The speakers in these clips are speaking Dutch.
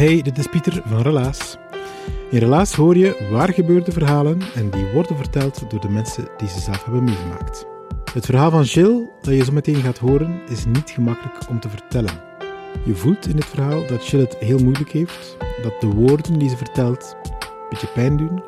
Hey, dit is Pieter van Relaas. In Relaas hoor je waar gebeurde verhalen en die worden verteld door de mensen die ze zelf hebben meegemaakt. Het verhaal van Jill, dat je zo meteen gaat horen, is niet gemakkelijk om te vertellen. Je voelt in het verhaal dat Jill het heel moeilijk heeft, dat de woorden die ze vertelt een beetje pijn doen,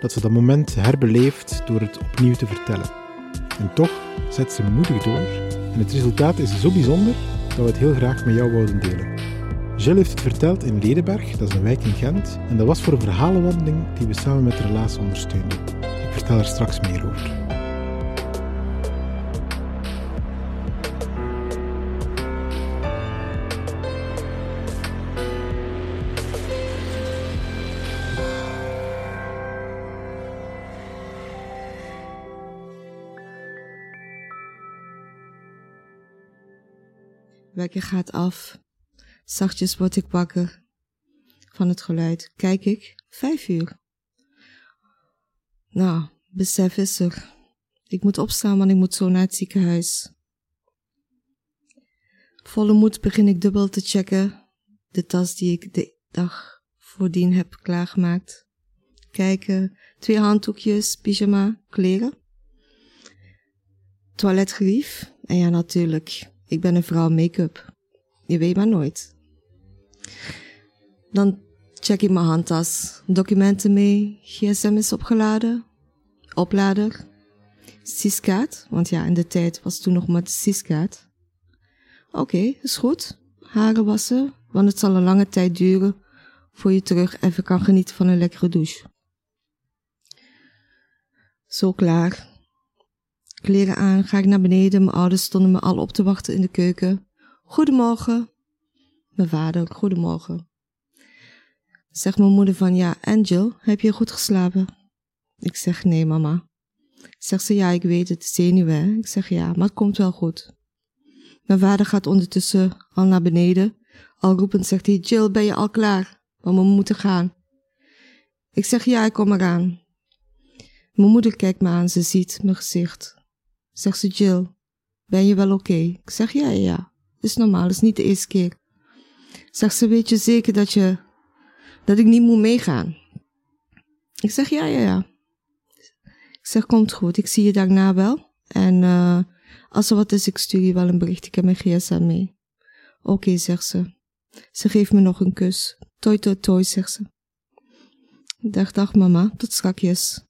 dat ze dat moment herbeleeft door het opnieuw te vertellen. En toch zet ze moedig door en het resultaat is zo bijzonder dat we het heel graag met jou wilden delen. Jill heeft het verteld in Ledenberg, dat is een wijk in Gent, en dat was voor een verhalenwandeling die we samen met Relaas ondersteunden. Ik vertel er straks meer over. Wekker gaat af. Zachtjes word ik wakker. Van het geluid kijk ik, vijf uur. Nou, besef is er. Ik moet opstaan, want ik moet zo naar het ziekenhuis. Volle moed begin ik dubbel te checken. De tas die ik de dag voordien heb klaargemaakt. Kijken, twee handdoekjes, pyjama, kleren. Toiletgerief. En ja, natuurlijk. Ik ben een vrouw make-up. Je weet maar nooit. Dan check ik mijn handtas. Documenten mee. GSM is opgeladen. Oplader. Siskaat. Want ja, in de tijd was toen nog met Siskaat. Oké, is goed. Haren wassen. Want het zal een lange tijd duren voor je terug even kan genieten van een lekkere douche. Zo klaar. Kleren aan, ga ik naar beneden. Mijn ouders stonden me al op te wachten in de keuken. Goedemorgen. Mijn vader, goedemorgen. Zegt mijn moeder van, ja, Angel, heb je goed geslapen? Ik zeg, nee, mama. Zegt ze, ja, ik weet het, zenuwen. Ik zeg, ja, maar het komt wel goed. Mijn vader gaat ondertussen al naar beneden. Al roepend zegt hij, Jill, ben je al klaar? Want we moeten gaan. Ik zeg, ja, ik kom eraan. Mijn moeder kijkt me aan, ze ziet mijn gezicht. Zegt ze, Jill, ben je wel oké? Ik zeg, ja, ja, ja. Is normaal, is niet de eerste keer. Zegt ze, weet je zeker dat je, dat ik niet moet meegaan? Ik zeg, ja, ja, ja. Ik zeg, komt goed, ik zie je daarna wel. En uh, als er wat is, ik stuur je wel een bericht, ik heb mijn gsm mee. Oké, zegt ze. Ze geeft me nog een kus. Toi, toi, toi, zegt ze. Dacht, dag mama, tot strakjes.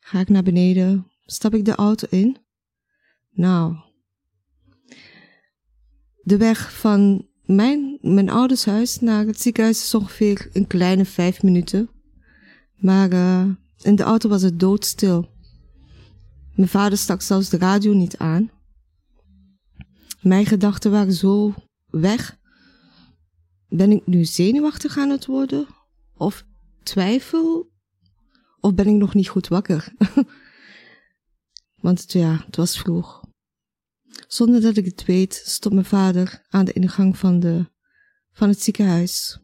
Ga ik naar beneden, stap ik de auto in. Nou, de weg van mijn, mijn ouders huis naar het ziekenhuis is ongeveer een kleine vijf minuten. Maar uh, in de auto was het doodstil. Mijn vader stak zelfs de radio niet aan. Mijn gedachten waren zo weg. Ben ik nu zenuwachtig aan het worden? Of twijfel? Of ben ik nog niet goed wakker? Want ja, het was vroeg. Zonder dat ik het weet, stond mijn vader aan de ingang van, de, van het ziekenhuis.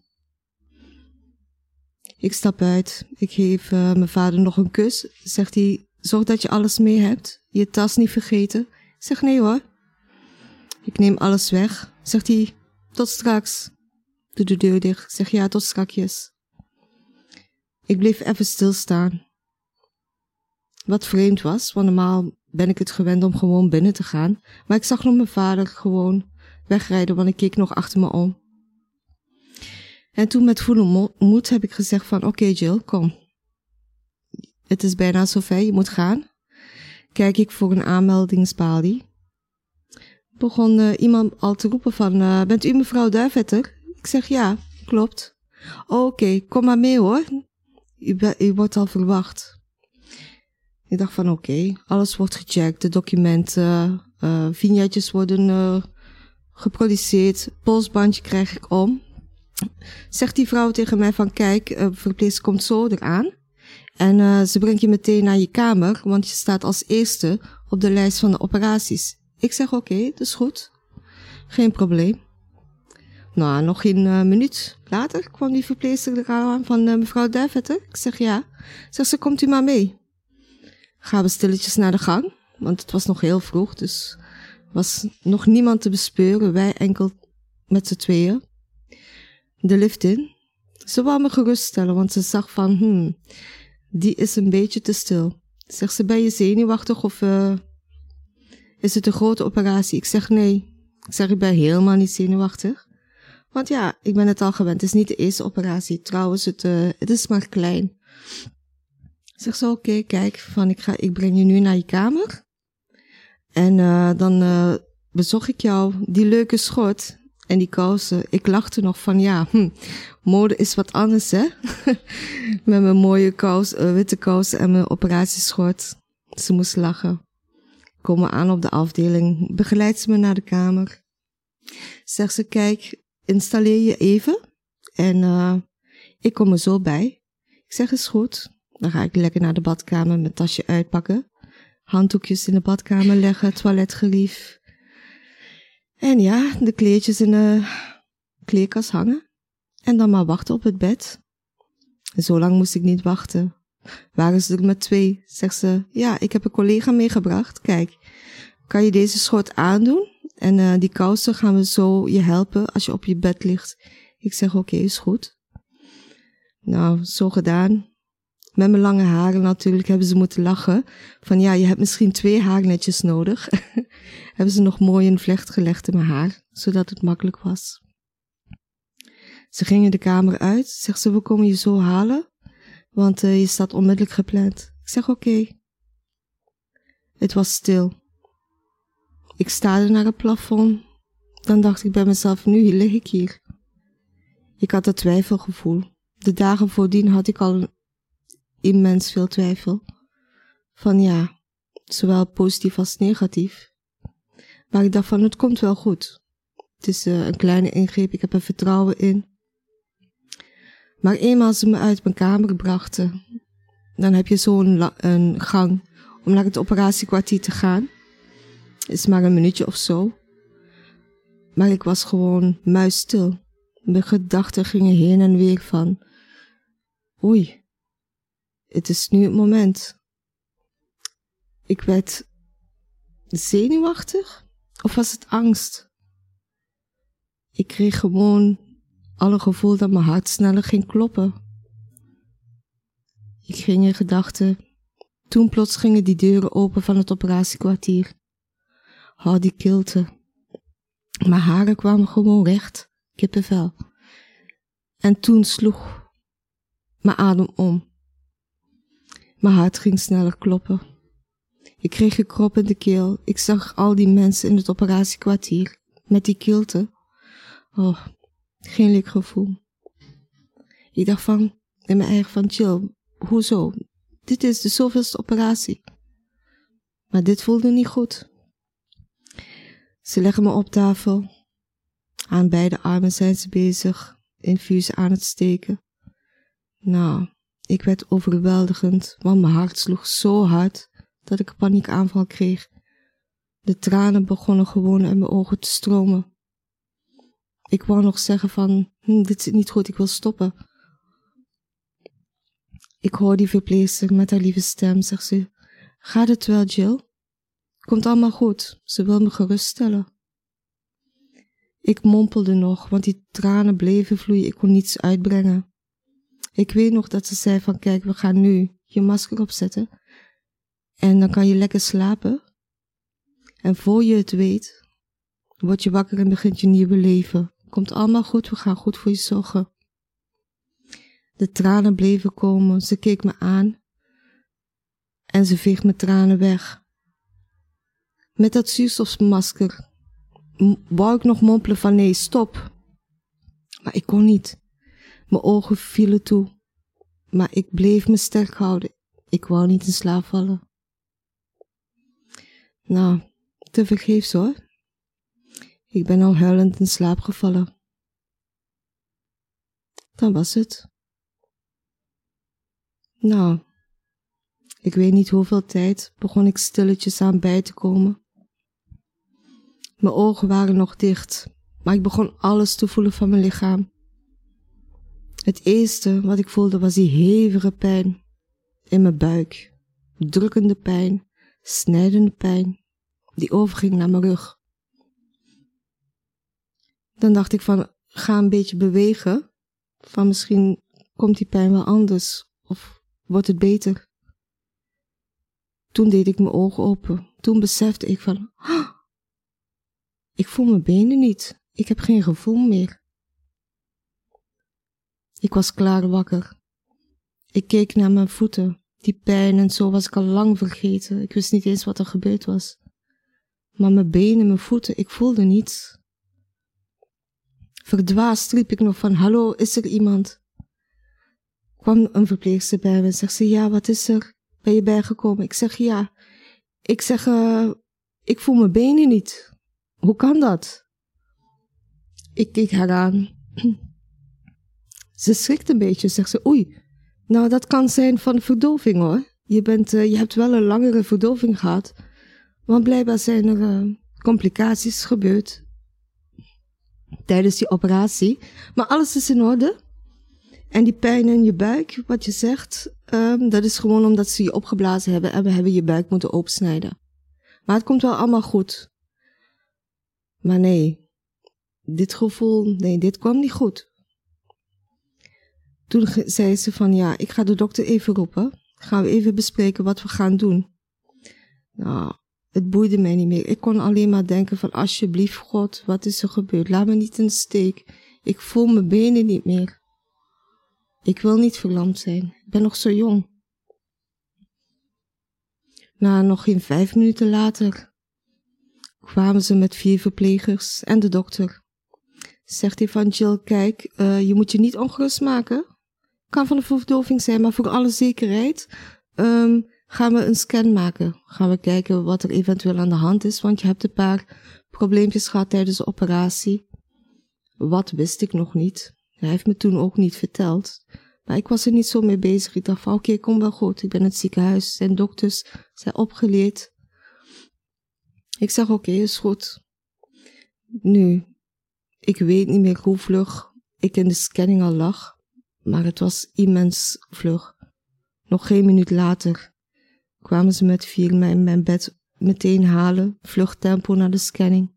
Ik stap uit. Ik geef uh, mijn vader nog een kus. Zegt hij, zorg dat je alles mee hebt. Je tas niet vergeten. Ik zeg, nee hoor. Ik neem alles weg. Zegt hij, tot straks. Doe de deur dicht. Ik zeg, ja, tot strakjes. Ik bleef even stilstaan. Wat vreemd was, want normaal ben ik het gewend om gewoon binnen te gaan. Maar ik zag nog mijn vader gewoon wegrijden, want ik keek nog achter me om. En toen met volle moed heb ik gezegd van, oké Jill, kom. Het is bijna zover, je moet gaan. Kijk ik voor een aanmeldingsbalie. Begon uh, iemand al te roepen van, uh, bent u mevrouw Duivetter? Ik zeg ja, klopt. Oké, kom maar mee hoor. U, u, wordt al verwacht. Ik dacht van oké, alles wordt gecheckt, de documenten, uh, vignetjes worden geproduceerd, polsbandje krijg ik om. Zegt die vrouw tegen mij van kijk, uh, verpleegster komt zo eraan. En uh, ze brengt je meteen naar je kamer, want je staat als eerste op de lijst van de operaties. Ik zeg oké, dat is goed. Geen probleem. Nou, nog een uh, minuut later kwam die verpleegster eraan van uh, mevrouw Davitter. Ik zeg ja. Zeg ze, komt u maar mee. Gaan we stilletjes naar de gang, want het was nog heel vroeg, dus was nog niemand te bespeuren, wij enkel met z'n tweeën. De lift in. Ze wou me geruststellen, want ze zag van, hmm, die is een beetje te stil. Zegt ze, ben je zenuwachtig of uh, is het een grote operatie? Ik zeg nee. Ik zeg, ik ben helemaal niet zenuwachtig. Want ja, ik ben het al gewend. Het is niet de eerste operatie. Trouwens, het, uh, het is maar klein. Zeg ze, oké, kijk, van ik, ga, ik breng je nu naar je kamer. En uh, dan uh, bezocht ik jou die leuke schort en die kousen. Ik lachte nog van ja, hm, mode is wat anders hè. Met mijn mooie kous, uh, witte kousen en mijn operatieschort. Ze moest lachen. Komen aan op de afdeling. Begeleid ze me naar de kamer. Zegt ze, kijk, installeer je even. En ik kom er zo bij. Ik zeg, is goed. Dan ga ik lekker naar de badkamer, mijn tasje uitpakken handdoekjes in de badkamer leggen, toiletgerief. En ja, de kleertjes in de kleerkast hangen. En dan maar wachten op het bed. Zo lang moest ik niet wachten. Waren ze er met twee? Zegt ze, ja, ik heb een collega meegebracht. Kijk, kan je deze schort aandoen? En uh, die kousen gaan we zo je helpen als je op je bed ligt. Ik zeg, oké, is goed. Nou, zo gedaan met mijn lange haren natuurlijk hebben ze moeten lachen. Van ja, je hebt misschien twee haarnetjes nodig. hebben ze nog mooi een vlecht gelegd in mijn haar, zodat het makkelijk was. Ze gingen de kamer uit. Zegt ze, we komen je zo halen, want uh, je staat onmiddellijk gepland. Ik zeg oké. Het was stil. Ik staarde naar het plafond. Dan dacht ik bij mezelf, nu lig ik hier. Ik had het twijfelgevoel. De dagen voordien had ik al immens veel twijfel. Van ja, zowel positief als negatief. Maar ik dacht van, het komt wel goed. Het is uh, een kleine ingreep, ik heb er vertrouwen in. Maar eenmaal ze me uit mijn kamer brachten, dan heb je zo'n een gang om naar het operatiekwartier te gaan. Is maar een minuutje of zo. Maar ik was gewoon muisstil. Mijn gedachten gingen heen en weer van, oei, het is nu het moment. Ik werd zenuwachtig of was het angst? Ik kreeg gewoon alle gevoel dat mijn hart sneller ging kloppen. Ik ging in gedachten. Toen plots gingen die deuren open van het operatiekwartier. Oh, die kilte. Mijn haren kwamen gewoon recht, kippenvel. En toen sloeg mijn adem om. Mijn hart ging sneller kloppen. Ik kreeg een krop in de keel. Ik zag al die mensen in het operatiekwartier. Met die kilte. Oh, geen leuk gevoel. Ik dacht van, in mijn eigen van, chill, hoezo? Dit is de zoveelste operatie. Maar dit voelde niet goed. Ze leggen me op tafel. Aan beide armen zijn ze bezig, infuus aan het steken. Nou, ik werd overweldigend, want mijn hart sloeg zo hard dat ik een paniekaanval kreeg. De tranen begonnen gewoon in mijn ogen te stromen. Ik wou nog zeggen van, hm, dit zit niet goed, ik wil stoppen. Ik hoor die verpleegster met haar lieve stem, zegt ze, gaat het wel, Jill? Komt allemaal goed, ze wil me geruststellen. Ik mompelde nog, want die tranen bleven vloeien, ik kon niets uitbrengen. Ik weet nog dat ze zei van kijk, we gaan nu je masker opzetten. En dan kan je lekker slapen. En voor je het weet, word je wakker en begint je nieuwe leven. Komt allemaal goed, we gaan goed voor je zorgen. De tranen bleven komen, ze keek me aan. En ze veegt mijn tranen weg. Met dat zuurstofmasker wou ik nog mompelen van nee, stop. Maar ik kon niet. Mijn ogen vielen toe. Maar ik bleef me sterk houden. Ik wou niet in slaap vallen. Nou, te vergeefs hoor. Ik ben al huilend in slaap gevallen. Dan was het. Nou, ik weet niet hoeveel tijd begon ik stilletjes aan bij te komen. Mijn ogen waren nog dicht, maar ik begon alles te voelen van mijn lichaam. Het eerste wat ik voelde was die hevige pijn in mijn buik. Drukkende pijn, snijdende pijn, die overging naar mijn rug. Dan dacht ik van, ga een beetje bewegen, van misschien komt die pijn wel anders of wordt het beter. Toen deed ik mijn ogen open. Toen besefte ik van, ah, ik voel mijn benen niet. Ik heb geen gevoel meer. Ik was klaar wakker. Ik keek naar mijn voeten. Die pijn en zo was ik al lang vergeten. Ik wist niet eens wat er gebeurd was. Maar mijn benen, mijn voeten, ik voelde niets. Verdwaasd riep ik nog van, hallo, is er iemand? Kwam een verpleegster bij me en zegt ze, ja, wat is er? Ben je bijgekomen? Ik zeg, ja. Ik zeg, uh, ik voel mijn benen niet. Hoe kan dat? Ik keek haar aan. Ze schrikt een beetje, zegt ze, oei, nou dat kan zijn van verdoving hoor. Je, bent, uh, je hebt wel een langere verdoving gehad, want blijkbaar zijn er uh, complicaties gebeurd tijdens die operatie. Maar alles is in orde. En die pijn in je buik, wat je zegt, um, dat is gewoon omdat ze je opgeblazen hebben en we hebben je buik moeten opsnijden. Maar het komt wel allemaal goed. Maar nee, dit gevoel, nee, dit kwam niet goed. Toen zei ze van ja, ik ga de dokter even roepen. Gaan we even bespreken wat we gaan doen. Nou, het boeide mij niet meer. Ik kon alleen maar denken van alsjeblieft God, wat is er gebeurd? Laat me niet in de steek. Ik voel mijn benen niet meer. Ik wil niet verlamd zijn. Ik ben nog zo jong. Na nog geen vijf minuten later kwamen ze met vier verplegers en de dokter. Zegt hij van Jill, kijk, uh, je moet je niet ongerust maken kan van de verdoving zijn, maar voor alle zekerheid um, gaan we een scan maken. Gaan we kijken wat er eventueel aan de hand is, want je hebt een paar probleempjes gehad tijdens de operatie. Wat wist ik nog niet. Hij heeft me toen ook niet verteld. Maar ik was er niet zo mee bezig. Ik dacht van oké, kom wel goed. Ik ben in het ziekenhuis. Zijn dokters zijn opgeleerd. Ik zeg oké, is goed. Nu, ik weet niet meer hoe vlug ik in de scanning al lag maar het was immens vlug. Nog geen minuut later kwamen ze met vier mij in mijn bed meteen halen, vluchttempo naar de scanning.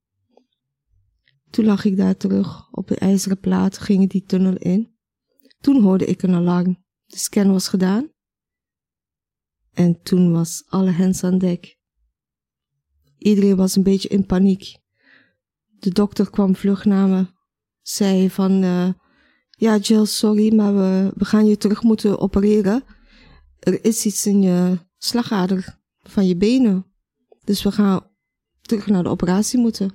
Toen lag ik daar terug op de ijzeren plaat, ging die tunnel in. Toen hoorde ik een alarm. De scan was gedaan. En toen was alle hens aan dek. Iedereen was een beetje in paniek. De dokter kwam vlug naar me, zei van, uh, ja, Jill, sorry, maar we, we gaan je terug moeten opereren. Er is iets in je slagader van je benen. Dus we gaan terug naar de operatie moeten.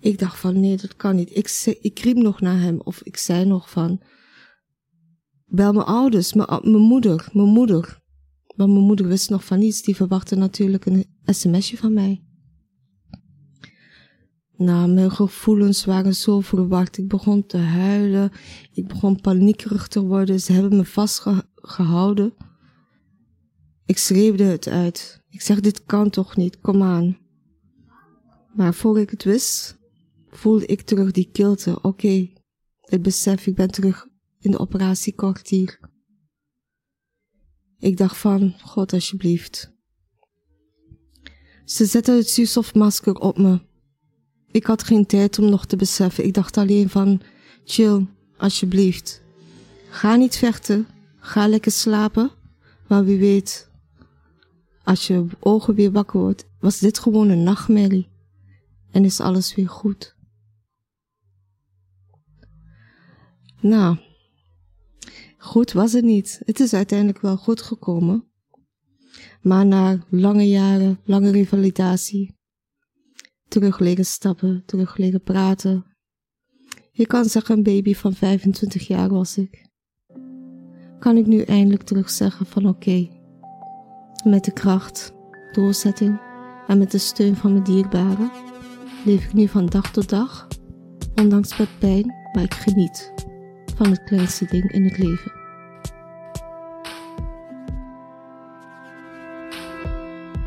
Ik dacht van, nee, dat kan niet. Ik, ik riep nog naar hem, of ik zei nog van, bel mijn ouders, mijn, mijn moeder, mijn moeder. Want mijn moeder wist nog van niets, die verwachtte natuurlijk een sms'je van mij. Nou, mijn gevoelens waren zo verward. Ik begon te huilen. Ik begon paniekerig te worden. Ze hebben me vastgehouden. Ik schreeuwde het uit. Ik zeg, dit kan toch niet, kom aan. Maar voor ik het wist, voelde ik terug die kilte. Oké, okay, het besef, ik ben terug in de operatiekwartier. Ik dacht van, God alsjeblieft. Ze zetten het zuurstofmasker op me. Ik had geen tijd om nog te beseffen. Ik dacht alleen van, chill, alsjeblieft. Ga niet vechten. Ga lekker slapen. Maar wie weet, als je ogen weer wakker wordt, was dit gewoon een nachtmerrie. En is alles weer goed. Nou, goed was het niet. Het is uiteindelijk wel goed gekomen. Maar na lange jaren, lange revalidatie, terug leren stappen, terug leren praten. Je kan zeggen een baby van 25 jaar was ik. Kan ik nu eindelijk terug zeggen van oké, met de kracht, doorzetting en met de steun van mijn dierbaren leef ik nu van dag tot dag, ondanks met pijn, maar ik geniet van het kleinste ding in het leven.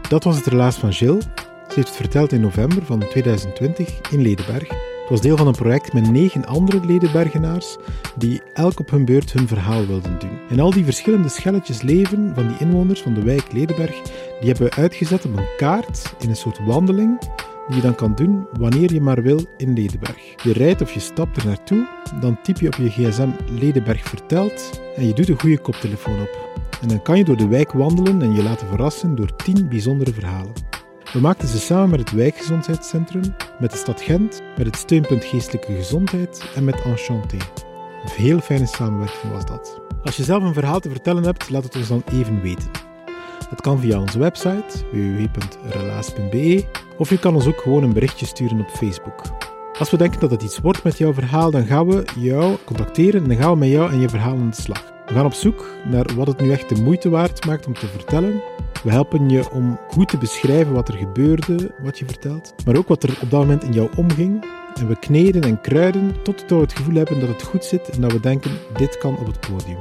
Dat was het relaas van Jill. Ze heeft verteld in november van 2020 in Ledenberg. Het was deel van een project met negen andere Ledenbergenaars die elk op hun beurt hun verhaal wilden doen. En al die verschillende schelletjes leven van die inwoners van de wijk Ledenberg, die hebben we uitgezet op een kaart in een soort wandeling die je dan kan doen wanneer je maar wil in Ledenberg. Je rijdt of je stapt er naartoe, dan typ je op je gsm Ledenberg vertelt en je doet een goede koptelefoon op. En dan kan je door de wijk wandelen en je laten verrassen door 10 bijzondere verhalen. We maakten ze samen met het Wijkgezondheidscentrum, met de stad Gent, met het Steunpunt Geestelijke Gezondheid en met Enchanté. Een heel fijne samenwerking was dat. Als je zelf een verhaal te vertellen hebt, laat het ons dan even weten. Dat kan via onze website www.relaas.be of je kan ons ook gewoon een berichtje sturen op Facebook. Als we denken dat het iets wordt met jouw verhaal, dan gaan we jou contacteren en dan gaan we met jou en je verhaal aan de slag. We gaan op zoek naar wat het nu echt de moeite waard maakt om te vertellen. We helpen je om goed te beschrijven wat er gebeurde, wat je vertelt, maar ook wat er op dat moment in jou omging. En we kneden en kruiden tot we het gevoel hebben dat het goed zit en dat we denken, dit kan op het podium.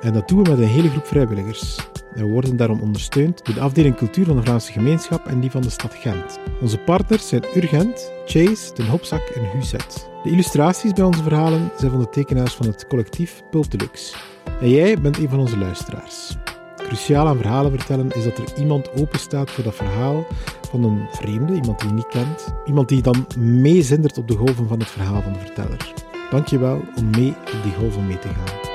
En dat doen we met een hele groep vrijwilligers. En we worden daarom ondersteund door de afdeling cultuur van de Vlaamse gemeenschap en die van de stad Gent. Onze partners zijn Urgent, Chase, Den Hopzak en Huzet. De illustraties bij onze verhalen zijn van de tekenaars van het collectief Pultelux. En jij bent een van onze luisteraars. Cruciaal aan verhalen vertellen is dat er iemand openstaat voor dat verhaal van een vreemde, iemand die je niet kent. Iemand die dan meezindert op de golven van het verhaal van de verteller. Dankjewel om mee op die golven mee te gaan.